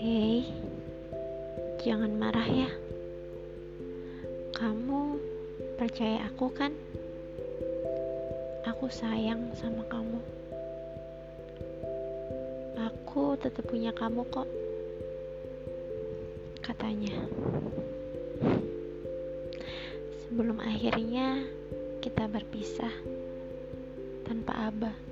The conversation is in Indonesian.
Hei, jangan marah ya. Kamu percaya aku kan? Aku sayang sama kamu. Aku tetap punya kamu kok. Katanya. Sebelum akhirnya kita berpisah tanpa abah.